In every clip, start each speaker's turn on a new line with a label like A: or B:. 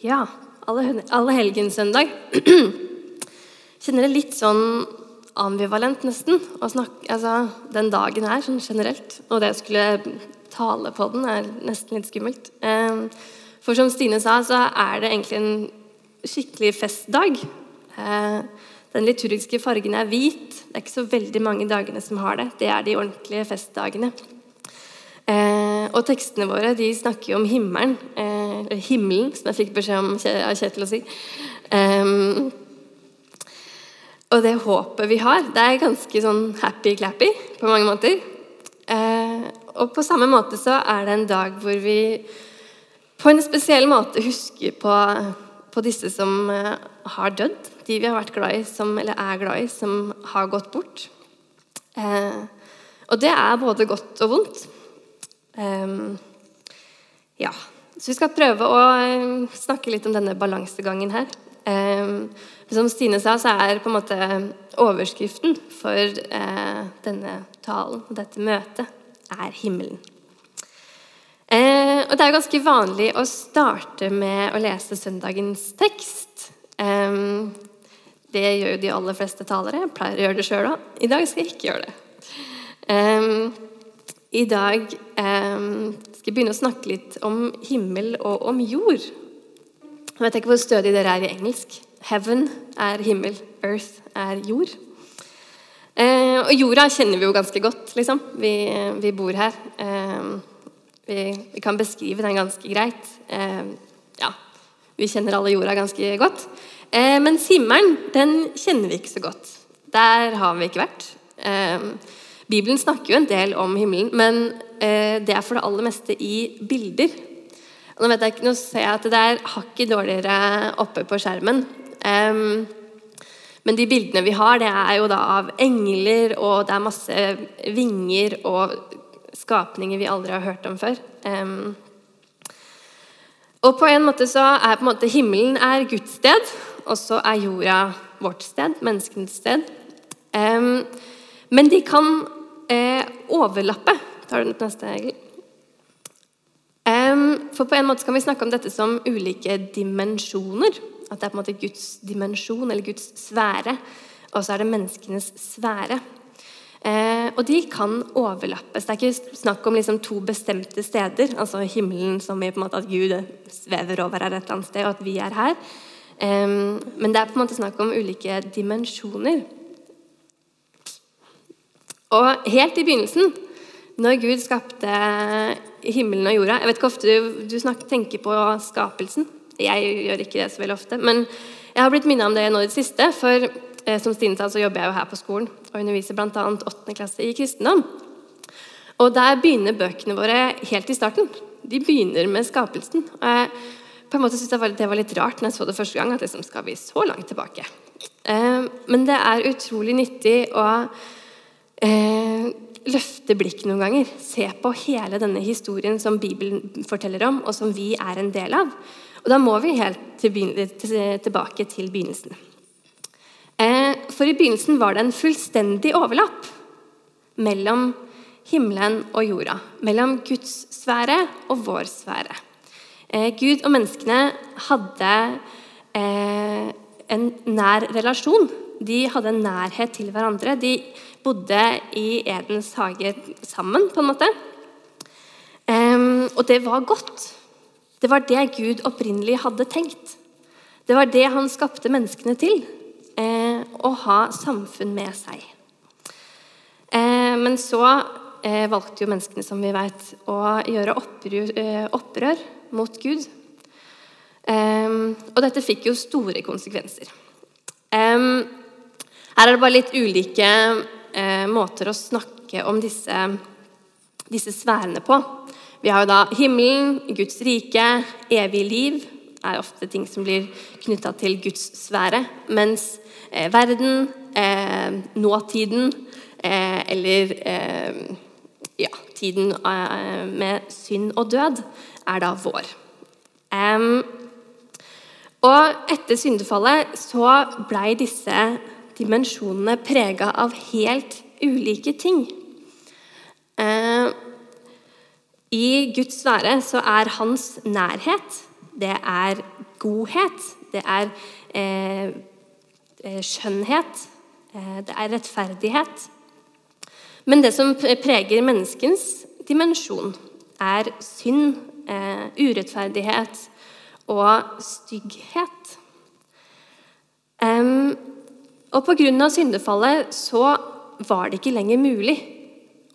A: Ja, alle, alle helgenssøndag. Kjenner det litt sånn ambivalent, nesten. Å snakke, altså, den dagen her, sånn generelt. Og det å skulle tale på den er nesten litt skummelt. Eh, For som Stine sa, så er det egentlig en skikkelig festdag. Eh, Den liturgiske fargen er hvit. Det er ikke så veldig mange dagene som har det. Det er de ordentlige festdagene. Eh, og tekstene våre de snakker jo om himmelen, eh, eller himmelen, som jeg fikk beskjed om av Kjetil å si. Og det håpet vi har, det er ganske sånn happy-clappy på mange måter. Eh, og på samme måte så er det en dag hvor vi på en spesiell måte husker på, på disse som har dødd. De vi har vært glad i, som, eller er glad i, som har gått bort. Og det er både godt og vondt. Ehm, ja. Så vi skal prøve å eh, snakke litt om denne balansegangen her. Ehm, som Stine sa, så er på en måte overskriften for eh, denne talen og dette møtet er himmelen. Eh, og Det er ganske vanlig å starte med å lese søndagens tekst. Ehm, det gjør jo de aller fleste talere. Jeg pleier å gjøre det sjøl òg. I dag skal jeg ikke gjøre det. Ehm, I dag eh, skal jeg begynne å snakke litt om himmel og om jord. Jeg vet ikke hvor stødig dere er i engelsk. Heaven er himmel, earth er jord. Eh, og jorda kjenner vi jo ganske godt, liksom. Vi, vi bor her. Eh, vi, vi kan beskrive den ganske greit. Eh, ja, vi kjenner alle jorda ganske godt. Eh, mens himmelen, den kjenner vi ikke så godt. Der har vi ikke vært. Eh, Bibelen snakker jo en del om himmelen, men eh, det er for det aller meste i bilder. Nå, vet jeg ikke, nå ser jeg at det er hakket dårligere oppe på skjermen. Um, men de bildene vi har, det er jo da av engler, og det er masse vinger og skapninger vi aldri har hørt om før. Um, og på en måte så er på en måte himmelen er Guds sted, og så er jorda vårt sted, menneskenes sted. Um, men de kan eh, overlappe. Tar du den neste, Egil? Um, for på en måte kan vi snakke om dette som ulike dimensjoner. At det er på en måte Guds dimensjon, eller Guds sfære. Og så er det menneskenes sfære. Eh, og de kan overlappes. Det er ikke snakk om liksom to bestemte steder. Altså himmelen som i på en måte at Gud svever over her et eller annet sted, og at vi er her. Eh, men det er på en måte snakk om ulike dimensjoner. Og helt i begynnelsen, når Gud skapte himmelen og jorda Jeg vet ikke ofte du, du snakker, tenker på skapelsen. Jeg gjør ikke det så veldig ofte. Men jeg har blitt minnet om det nå i det siste. For eh, som Stine sa, så jobber jeg jo her på skolen og underviser bl.a. 8. klasse i kristendom. Og der begynner bøkene våre helt i starten. De begynner med skapelsen. Og jeg på en måte synes jeg det var litt rart når jeg så det første gang, at liksom skal vi så langt tilbake. Eh, men det er utrolig nyttig å eh, løfte blikket noen ganger. Se på hele denne historien som Bibelen forteller om, og som vi er en del av. Og da må vi helt til til, tilbake til begynnelsen. Eh, for i begynnelsen var det en fullstendig overlapp mellom himmelen og jorda. Mellom Guds sfære og vår sfære. Eh, Gud og menneskene hadde eh, en nær relasjon. De hadde nærhet til hverandre. De bodde i Edens hage sammen, på en måte. og det var godt. Det var det Gud opprinnelig hadde tenkt. Det var det han skapte menneskene til. Eh, å ha samfunn med seg. men så valgte jo menneskene, som vi vet, å gjøre opprør, opprør mot Gud. og dette fikk jo store konsekvenser. Her er det bare litt ulike eh, måter å snakke om disse, disse sfærene på. Vi har jo da himmelen, Guds rike, evig liv er ofte ting som blir knytta til Guds sfære. Mens eh, verden, eh, nåtiden eh, eller eh, ja, tiden eh, med synd og død er da vår. og etter syndefallet så blei disse dimensjonene prega av helt ulike ting. Eh, I Guds sfære så er hans nærhet det er godhet, det er eh, eh skjønnhet, eh, det er rettferdighet. Men det som preger menneskens dimensjon, er synd, urettferdighet og stygghet. Og pga. syndefallet så var det ikke lenger mulig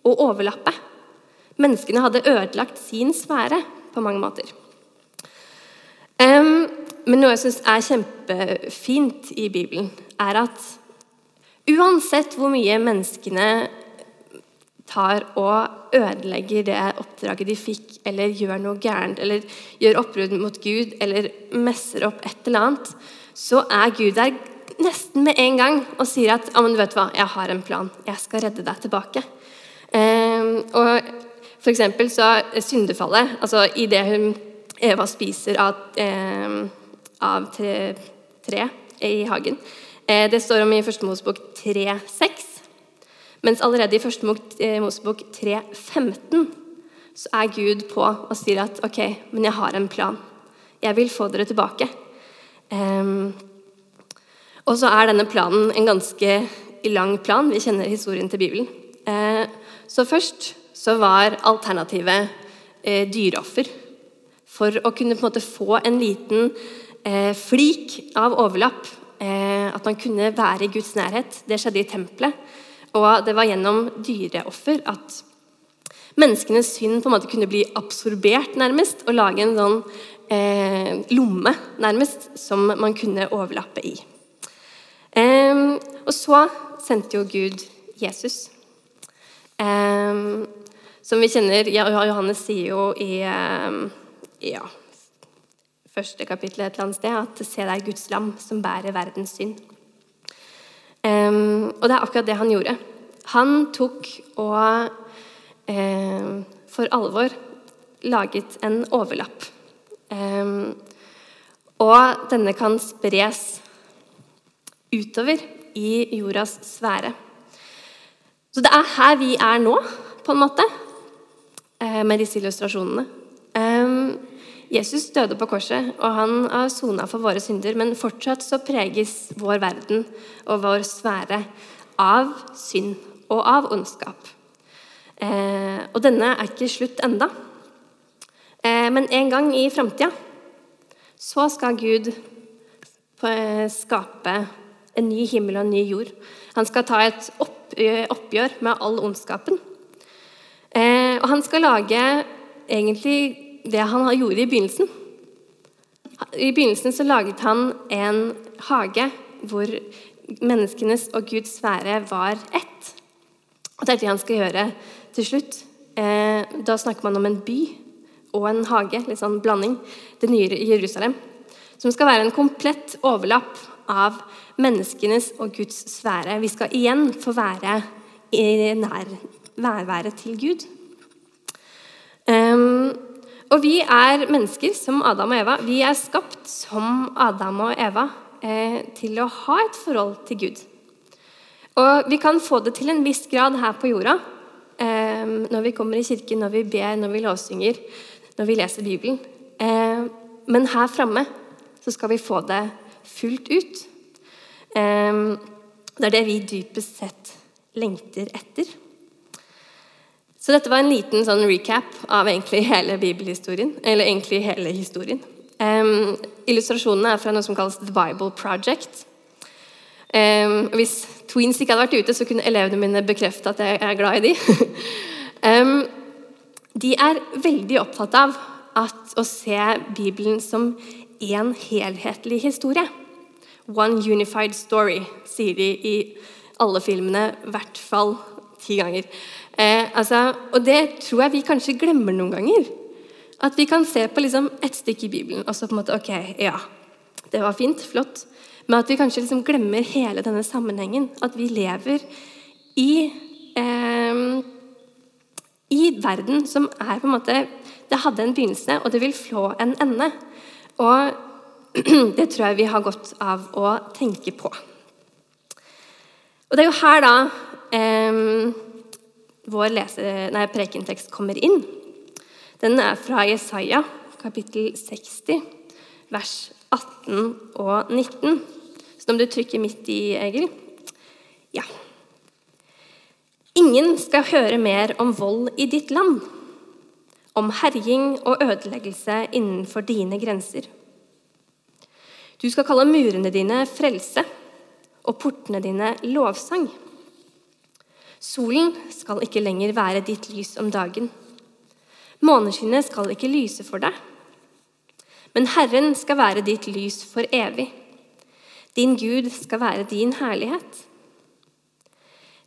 A: å overlappe. Menneskene hadde ødelagt sin sfære på mange måter. Men noe jeg syns er kjempefint i Bibelen, er at uansett hvor mye menneskene tar og ødelegger det oppdraget de fikk, eller gjør noe gærent, eller gjør oppbrudd mot Gud, eller messer opp et eller annet, så er Gud der nesten med en gang og sier at ja, men du hva, jeg har en plan. Jeg skal redde deg tilbake. Eh, og for eksempel så syndefallet altså det hun Eva spiser av, eh, av tre, tre, i hagen eh, Det står om i Første Mosebok 3,6. Mens allerede i Første eh, Mosebok 3,15 så er Gud på og sier at ok, men jeg har en plan. Jeg vil få dere tilbake. Um, og så er denne planen en ganske lang plan. Vi kjenner historien til Bibelen. Eh, så først så var alternativet eh, dyreoffer. For å kunne på en måte få en liten eh, flik av overlapp. At man kunne være i Guds nærhet. Det skjedde i tempelet. Og det var gjennom dyreoffer at menneskenes synd på en måte kunne bli absorbert, nærmest, og lage en sånn eh, lomme, nærmest, som man kunne overlappe i. Um, og så sendte jo Gud Jesus. Um, som vi kjenner Johannes sier jo i um, ja, første kapittel et eller annet sted at 'se deg Guds lam som bærer verdens synd'. og det er akkurat det han gjorde. Han tok og for alvor laget en overlapp. og denne kan spres utover i jordas sfære. Så det er her vi er nå, på en måte, eh, med disse illustrasjonene. Jesus døde på korset, og han har sona for våre synder, men fortsatt så preges vår verden og vår sfære av synd og av ondskap. Eh, og denne er ikke slutt enda. Eh, men en gang i framtida så skal Gud skape en ny himmel og en ny jord. Han skal ta et oppgjør med all ondskapen. Eh, og han skal lage egentlig det han gjorde i begynnelsen. I begynnelsen så laget han en hage hvor menneskenes og Guds sfære var ett. Og det er det han skal gjøre til slutt. Eh, da snakker man om en by og en hage, litt sånn blanding. Det nye Jerusalem. Som skal være en komplett overlapp av menneskenes og Guds sfære. Vi skal igjen få være i nær værværet til Gud. Um, og vi er mennesker som Adam og Eva. Vi er skapt som Adam og Eva eh, til å ha et forhold til Gud. Og vi kan få det til en viss grad her på jorda. Eh, når vi kommer i kirken, når vi ber, når vi låssynger, når vi leser Bibelen. Eh, men her framme så skal vi få det fullt ut. Det er det vi dypest sett lengter etter. Så dette var en liten sånn recap av egentlig hele bibelhistorien. Eller egentlig hele historien. Um, illustrasjonene er fra noe som kalles The Bible Project. Um, hvis Tweens ikke hadde vært ute, så kunne elevene mine bekrefte at jeg er glad i de. um, de er veldig opptatt av at, å se Bibelen som én helhetlig historie. One unified story, sier de i alle filmene, i hvert fall ti ganger. Eh, altså, og det tror jeg vi kanskje glemmer noen ganger. At vi kan se på liksom et stykke i Bibelen og så på en måte Ok, ja, det var fint, flott. Men at vi kanskje liksom glemmer hele denne sammenhengen. At vi lever i eh, i verden som er på en måte Det hadde en begynnelse, og det vil flå en ende. Og det tror jeg vi har godt av å tenke på. Og Det er jo her da eh, vår lese, nei, prekentekst kommer inn. Den er fra Jesaja, kapittel 60, vers 18 og 19. Så om du trykker midt i, Egil Ja. Ingen skal høre mer om vold i ditt land, om herjing og ødeleggelse innenfor dine grenser. Du skal kalle murene dine frelse og portene dine lovsang. Solen skal ikke lenger være ditt lys om dagen. Måneskinnet skal ikke lyse for deg. Men Herren skal være ditt lys for evig. Din Gud skal være din herlighet.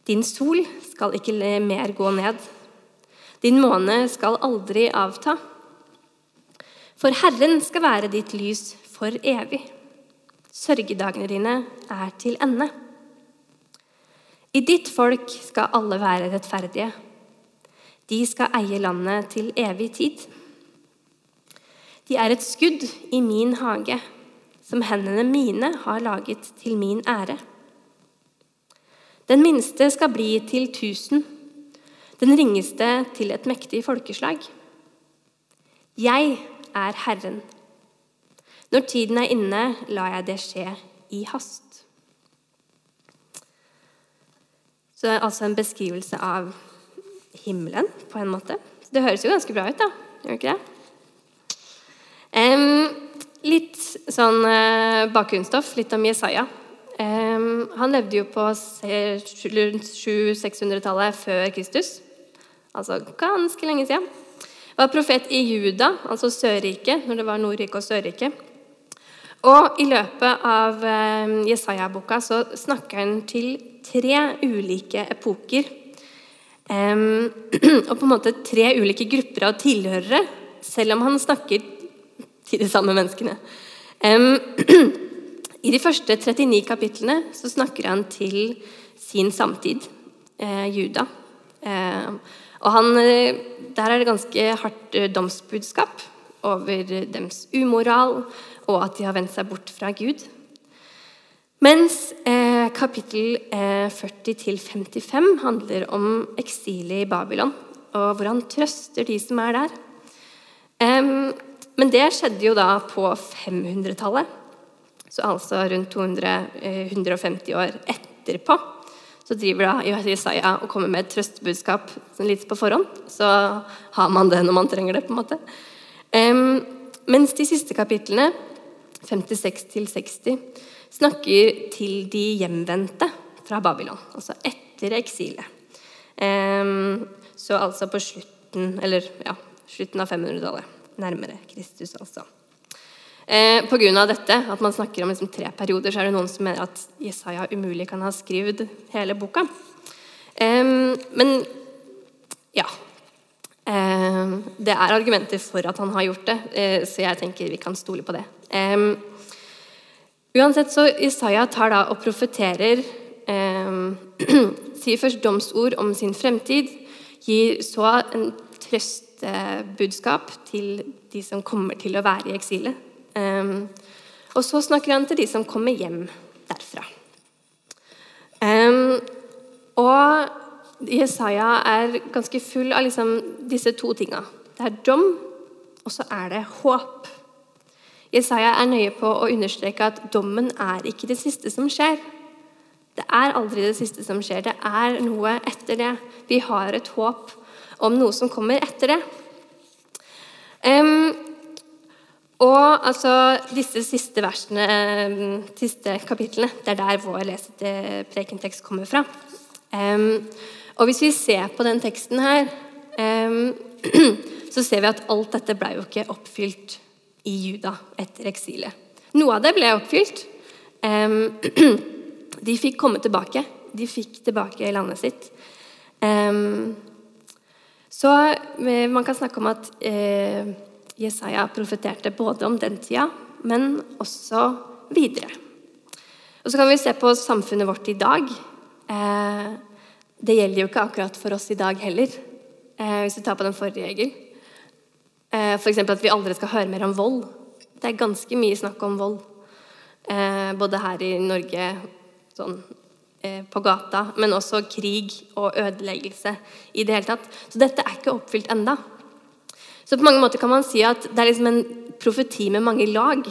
A: Din sol skal ikke mer gå ned. Din måne skal aldri avta. For Herren skal være ditt lys for evig. Sørgedagene dine er til ende. I ditt folk skal alle være rettferdige. De skal eie landet til evig tid. De er et skudd i min hage, som hendene mine har laget til min ære. Den minste skal bli til tusen, den ringeste til et mektig folkeslag. Jeg er Herren. Når tiden er inne, lar jeg det skje i hast. Så det er altså en beskrivelse av himmelen, på en måte. Det høres jo ganske bra ut, da. Gjør ikke det? Um, litt sånn uh, bakgrunnsstoff, litt om Jesaja. Um, han levde jo på rundt 700-600-tallet før Kristus. Altså ganske lenge siden. Var profet i Juda, altså Sørriket, når det var Nordriket og Sørriket. Og i løpet av um, Jesaja-boka så snakker han til tre ulike epoker. Og på en måte tre ulike grupper av tilhørere, selv om han snakker til de samme menneskene. I de første 39 kapitlene så snakker han til sin samtid, eh, Juda. Eh, og han, eh, Der er det ganske hardt eh, domsbudskap over deres umoral og at de har vendt seg bort fra Gud. Mens eh, kapittel eh, 40-55 handler om eksilet i Babylon, og hvor han trøster de som er der. Um, men det skjedde jo da på 500-tallet, så altså rundt 200, 150 år etterpå. Så driver da Jesaja og kommer med et trøstebudskap litt på forhånd. Så har man det når man trenger det. på en måte. Um, mens de siste kapitlene, 56-60, snakker til de hjemvendte fra Babylon. Altså etter eksilet. Um, så altså på slutten, eller, ja, slutten av 500-tallet nærmere Kristus, altså. Eh, av dette, at man snakker om liksom tre perioder, så er det noen som mener at Jesaja umulig kan ha skrevet hele boka. Eh, men ja. Eh, det er argumenter for at han har gjort det, eh, så jeg tenker vi kan stole på det. Uansett så Jesaja tar da og profeterer Sier først domsord om sin fremtid, gir så en trøstbudskap til de som kommer til å være i eksilet. Um, og så snakker han til de som kommer hjem derfra. Um, og Jesaja er ganske full av liksom disse to tinga. Det er dom, og så er det håp. Jesaja er nøye på å understreke at dommen er ikke det siste som skjer. Det er aldri det siste som skjer. Det er noe etter det. Vi har et håp om noe som kommer etter det. Um, og altså, disse siste versene, siste kapitlene, det er der vår lesete prekentekst kommer fra. Um, og hvis vi ser på den teksten her, um, så ser vi at alt dette ble jo ikke oppfylt i Juda etter eksilet. Noe av det ble oppfylt. de fikk komme tilbake. De fikk tilbake landet sitt. Um, så eh, man kan snakke om at eh, Jesaja profeterte både om den tida, men også videre. Og Så kan vi se på samfunnet vårt i dag. Eh, det gjelder jo ikke akkurat for oss i dag heller, eh, hvis vi tar på den forrige regel. Eh, F.eks. at vi aldri skal høre mer om vold. Det er ganske mye snakk om vold. Eh, både her i Norge sånn på gata, men også krig og ødeleggelse i det hele tatt. Så dette er ikke oppfylt enda. Så på mange måter kan man si at det er liksom en profeti med mange lag.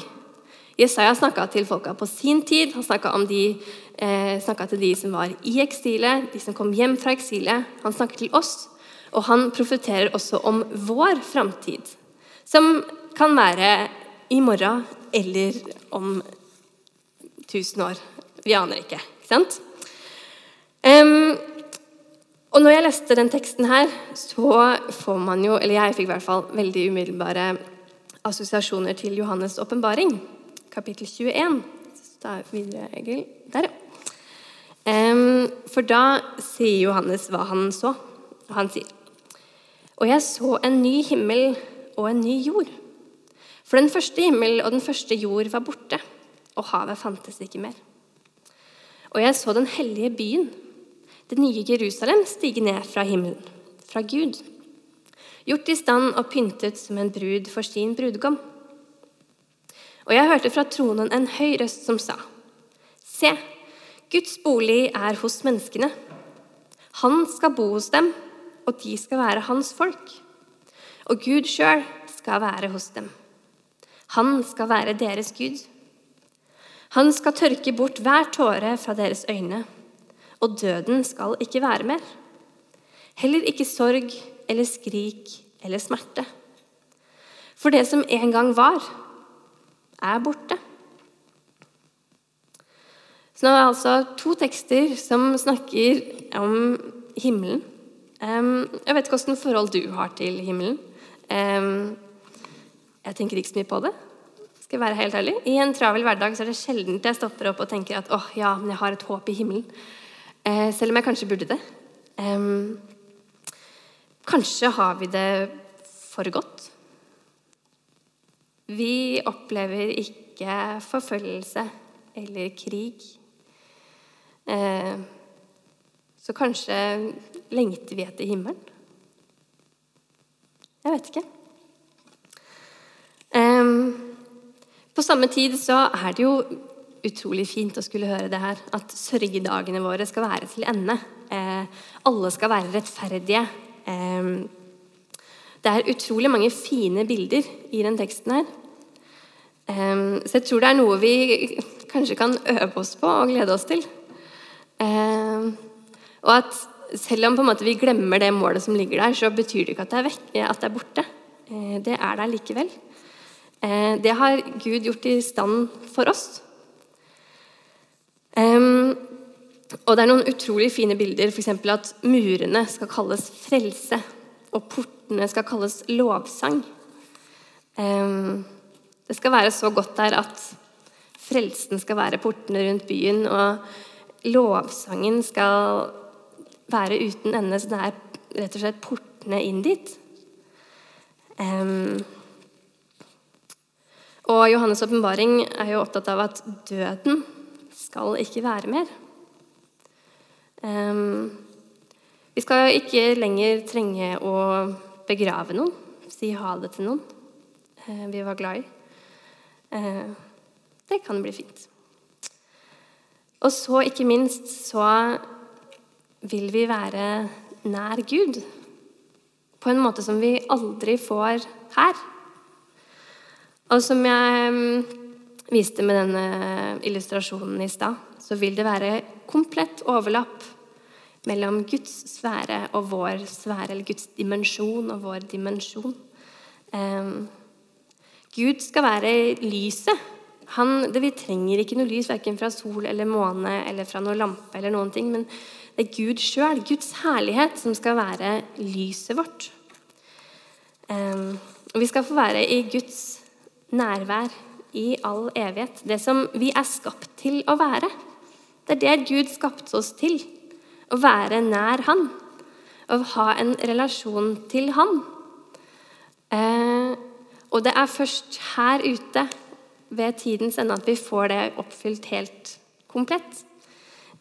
A: Jesaja snakka til folka på sin tid. Han snakka eh, til de som var i eksilet, de som kom hjem fra eksilet. Han snakker til oss, og han profeterer også om vår framtid. Som kan være i morgen eller om 1000 år. Vi aner ikke. ikke sant? Um, og når jeg leste den teksten her, så får man jo Eller jeg fikk i hvert fall veldig umiddelbare assosiasjoner til Johannes' åpenbaring, kapittel 21. Da videre, Egil. Der, ja. For da sier Johannes hva han så. Han sier Og jeg så en ny himmel og en ny jord. For den første himmel og den første jord var borte, og havet fantes ikke mer. Og jeg så den hellige byen, det nye Jerusalem, stige ned fra himmelen, fra Gud, gjort i stand og pyntet som en brud for sin brudgom. Og jeg hørte fra tronen en høy røst som sa, Se, Guds bolig er hos menneskene. Han skal bo hos dem, og de skal være hans folk. Og Gud sjøl skal være hos dem. Han skal være deres Gud. Han skal tørke bort hver tåre fra deres øyne, og døden skal ikke være mer. Heller ikke sorg eller skrik eller smerte. For det som en gang var, er borte. Så nå er det altså to tekster som snakker om himmelen. Jeg vet ikke åssen forhold du har til himmelen. Jeg tenker ikke så mye på det skal jeg være helt ærlig. I en travel hverdag så er det sjelden jeg stopper opp og tenker at åh, ja, men jeg har et håp i himmelen. Eh, selv om jeg kanskje burde det. Kanskje har vi det for godt. Vi opplever ikke forfølgelse eller krig. Eh, så kanskje lengter vi etter himmelen? Jeg vet ikke. På samme tid så er det jo utrolig fint å skulle høre det her. At sørgedagene våre skal være til ende. Eh, alle skal være rettferdige. Eh, det er utrolig mange fine bilder i den teksten her. Eh, så jeg tror det er noe vi kanskje kan øve oss på og glede oss til. Eh, og at selv om vi glemmer det målet som ligger der, så betyr det ikke at det er, vekk, at det er borte. Eh, det er der likevel. Eh, det har Gud gjort i stand for oss. Og det er noen utrolig fine bilder, f.eks. at murene skal kalles frelse, og portene skal kalles lovsang. Det skal være så godt der at frelsen skal være portene rundt byen, og lovsangen skal være uten ende, så det er rett og slett portene inn dit. Um, og Johannes' åpenbaring er jo opptatt av at døden skal ikke være mer. Um, vi skal ikke lenger trenge å begrave noen, si ha det til noen uh, vi var glad i. Uh, det kan bli fint. Og så, ikke minst, så vil vi være nær Gud på en måte som vi aldri får her. Og som jeg viste med denne illustrasjonen i stad, så vil det være komplett overlapp mellom Guds sfære og vår sfære, eller Guds dimensjon og vår dimensjon. Um, Gud skal være lyset. Han, det, vi trenger ikke noe lys verken fra sol eller måne eller fra noen lampe, eller noen ting, men det er Gud sjøl, Guds herlighet, som skal være lyset vårt. Um, og vi skal få være i Guds nærvær i all evighet. Det som vi er skapt til å være. Det er det Gud skapte oss til. Å være nær Han. Å ha en relasjon til Han. Eh, og det er først her ute, ved tidens ende, at vi får det oppfylt helt komplett.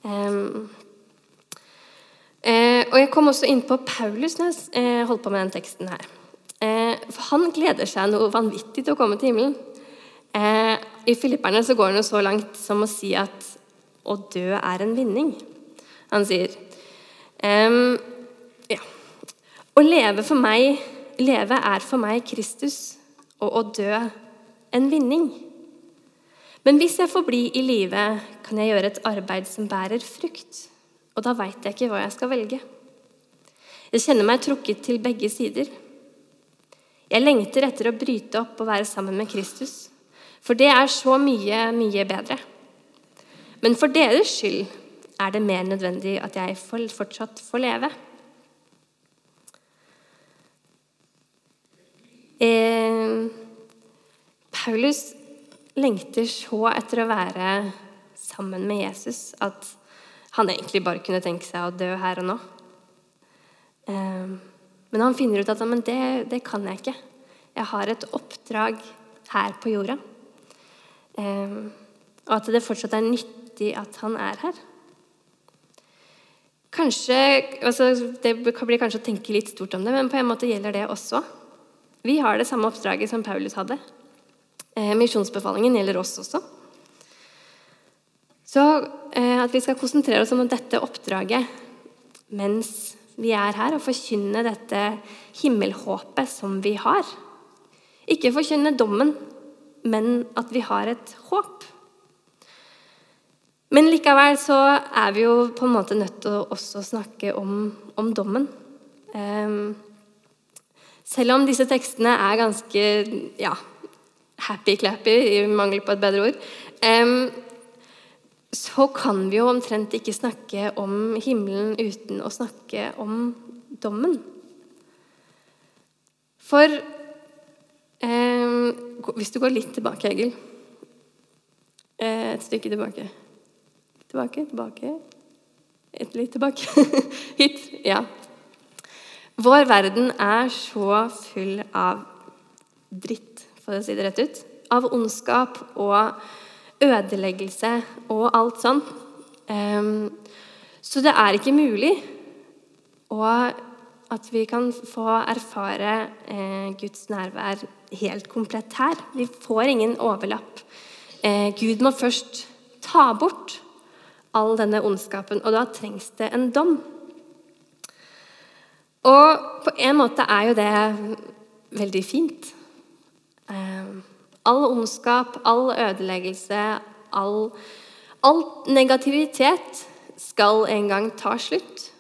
A: Eh, eh, og jeg kom også inn på Paulus når jeg eh, holdt på med den teksten her. Eh, for han gleder seg noe vanvittig til å komme til himmelen. Eh, I Filipperne så går han jo så langt som å si at å dø er en vinning. Han sier ehm, ja. Å leve, for meg, leve er for meg Kristus, og å dø en vinning. Men hvis jeg får bli i live, kan jeg gjøre et arbeid som bærer frukt. Og da veit jeg ikke hva jeg skal velge. Jeg kjenner meg trukket til begge sider. Jeg lengter etter å bryte opp og være sammen med Kristus, for det er så mye, mye bedre. Men for deres skyld er det mer nødvendig at jeg fortsatt får leve. Eh, Paulus lengter så etter å være sammen med Jesus at han egentlig bare kunne tenke seg å dø her og nå. Eh, men han finner ut at det, det kan jeg ikke. Jeg har et oppdrag her på jorda. Eh, og at det fortsatt er nyttig at han er her. Kanskje, altså Det blir kanskje å tenke litt stort om det, men på en måte gjelder det også. Vi har det samme oppdraget som Paulus hadde. Eh, misjonsbefalingen gjelder oss også. Så eh, at vi skal konsentrere oss om dette oppdraget mens vi er her, og forkynne dette himmelhåpet som vi har. Ikke forkynne dommen, men at vi har et håp. Men likevel så er vi jo på en måte nødt til å også snakke om, om dommen. Um, selv om disse tekstene er ganske ja, happy-clappy, i mangel på et bedre ord, um, så kan vi jo omtrent ikke snakke om himmelen uten å snakke om dommen. For um, Hvis du går litt tilbake, Egil Et stykke tilbake Tilbake, tilbake. Et litt tilbake. Hit. Ja. Vår verden er så full av dritt, for å si det rett ut. Av ondskap og ødeleggelse og alt sånn. Um, så det er ikke mulig og at vi kan få erfare eh, Guds nærvær helt komplett her. Vi får ingen overlapp. Eh, Gud må først ta bort all denne ondskapen, og da trengs det en dom. Og på en måte er jo det veldig fint. Eh, all ondskap, all ødeleggelse, all, all negativitet skal en gang ta slutt.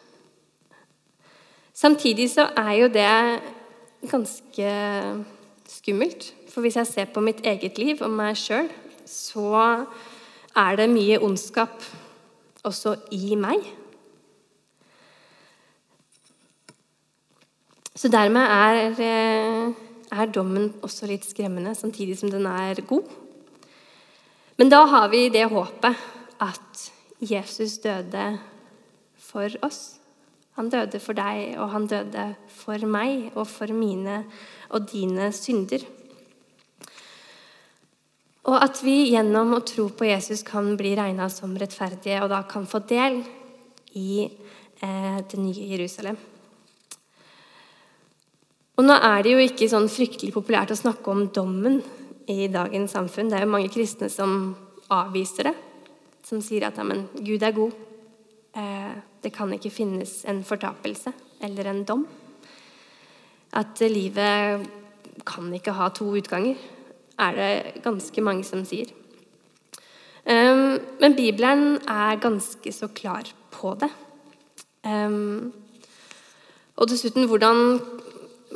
A: Samtidig så er jo det ganske skummelt. For hvis jeg ser på mitt eget liv og meg sjøl, så er det mye ondskap også i meg. Så dermed er, eh, er, dommen også litt skremmende, samtidig som den er god. Men da har vi det håpet at Jesus døde for oss. Han døde for deg, og han døde for meg og for mine og dine synder. Og at vi gjennom å tro på Jesus kan bli regna som rettferdige, og da kan få del i eh, det nye Jerusalem. Og nå er det jo ikke sånn fryktelig populært å snakke om dommen i dagens samfunn. Det er jo mange kristne som avviser det, som sier at Gud er god. Eh, det kan ikke finnes en fortapelse eller en dom. At livet kan ikke ha to utganger er det ganske mange som sier. Um, men Bibelen er ganske så klar på det. Um, og dessuten hvordan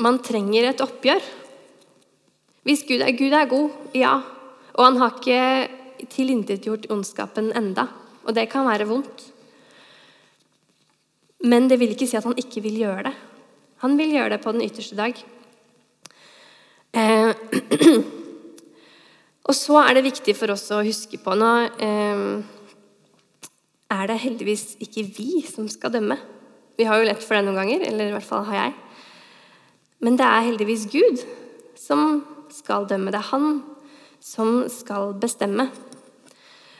A: man trenger et oppgjør. Hvis Gud er, Gud er god, ja. Og han har ikke tilintetgjort ondskapen enda. Og det kan være vondt. Men det vil ikke si at han ikke vil gjøre det. Han vil gjøre det på den ytterste dag. Eh, Og så er det viktig for oss å huske på Nå eh, er det heldigvis ikke vi som skal dømme. Vi har jo lett for det noen ganger, eller i hvert fall har jeg. Men det er heldigvis Gud som skal dømme. Det er han som skal bestemme.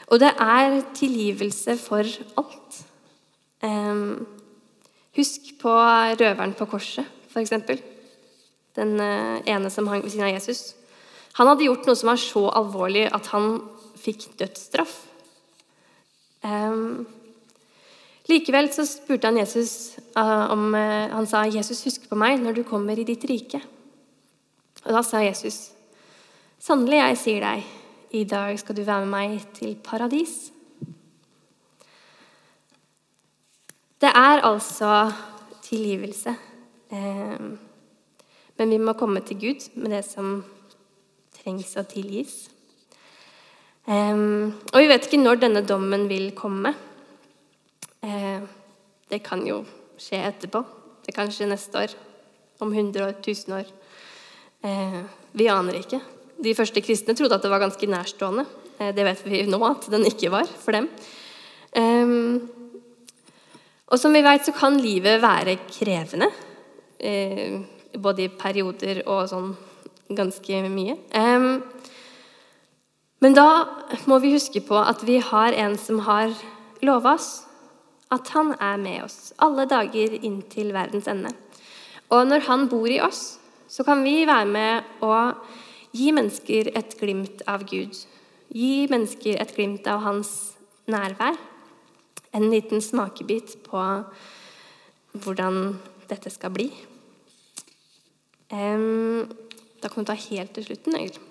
A: Og det er tilgivelse for alt. Eh, husk på røveren på korset, f.eks. Den eh, ene som hang ved siden av Jesus. Han hadde gjort noe som var så alvorlig at han fikk dødsstraff. Um, likevel så spurte han Jesus uh, om uh, Han sa, 'Jesus, husk på meg når du kommer i ditt rike.' Og da sa Jesus, 'Sannelig, jeg sier deg, i dag skal du være med meg til paradis. Det er altså tilgivelse. Eh, men vi må komme til Gud med det som trengs å tilgis. Eh, og vi vet ikke når denne dommen vil komme. Eh, det kan jo skje etterpå. Det kan skje neste år. Om 100 år, 1000 år. Vi aner ikke. De første kristne trodde at det var ganske nærstående. Det vet vi nå at den ikke var for dem. Og som vi vet, så kan livet være krevende. Eh, både i perioder og sånn ganske mye. Eh, men da må vi huske på at vi har en som har lova oss at han er med oss alle dager inntil verdens ende. Og når han bor i oss, så kan vi være med å gi mennesker et glimt av Gud. Gi mennesker et glimt av hans nærvær en liten smakebit på hvordan dette skal bli. Da kan vi ta helt til slutten, egentlig.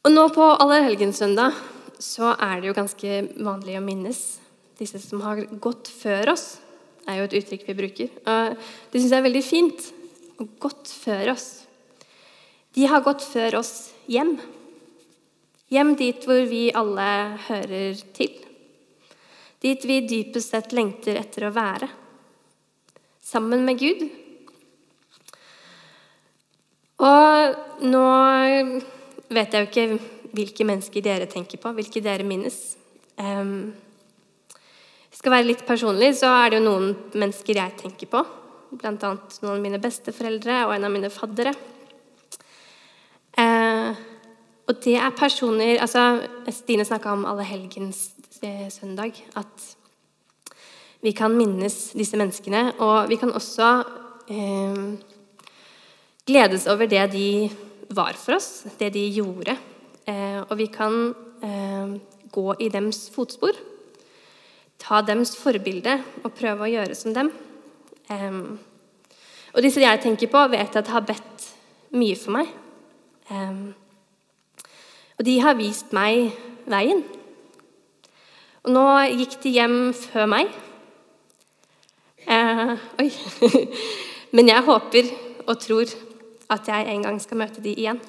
A: Og nå på Allerhelgenssøndag så er det jo ganske vanlig å minnes disse som har gått før oss. Det er jo et uttrykk vi bruker. Og det syns jeg er veldig fint. Å gått før oss. De har gått før oss hjem. Hjem dit hvor vi alle hører til dit vi dypest sett lengter etter å være. Sammen med Gud. Og nå vet jeg jo ikke hvilke mennesker dere tenker på, hvilke dere minnes. Um, skal være litt personlig, så er det jo noen mennesker jeg tenker på. Bl.a. noen av mine besteforeldre og en av mine faddere. Uh, og det er personer altså Stine snakka om alle helgens søndag at vi kan minnes disse menneskene. Og vi kan også eh, gledes over det de var for oss, det de gjorde. Eh, og vi kan eh, gå i dems fotspor. Ta dems forbilde og prøve å gjøre som dem. Eh, og disse jeg tenker på, vet jeg at har bedt mye for meg. Eh, og de har vist meg veien. Og nå gikk de hjem før meg. Eh, oi. Men jeg håper og tror at jeg en gang skal møte de igjen.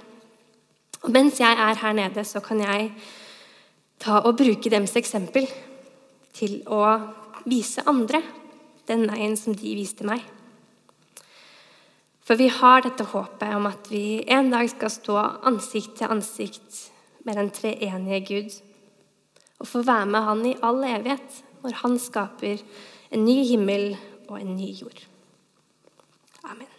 A: Og mens jeg er her nede, så kan jeg ta og bruke deres eksempel til å vise andre den veien som de viste meg. For vi har dette håpet om at vi en dag skal stå ansikt til ansikt med den treenige Gud og få være med Han i all evighet når Han skaper en ny himmel og en ny jord. Amen.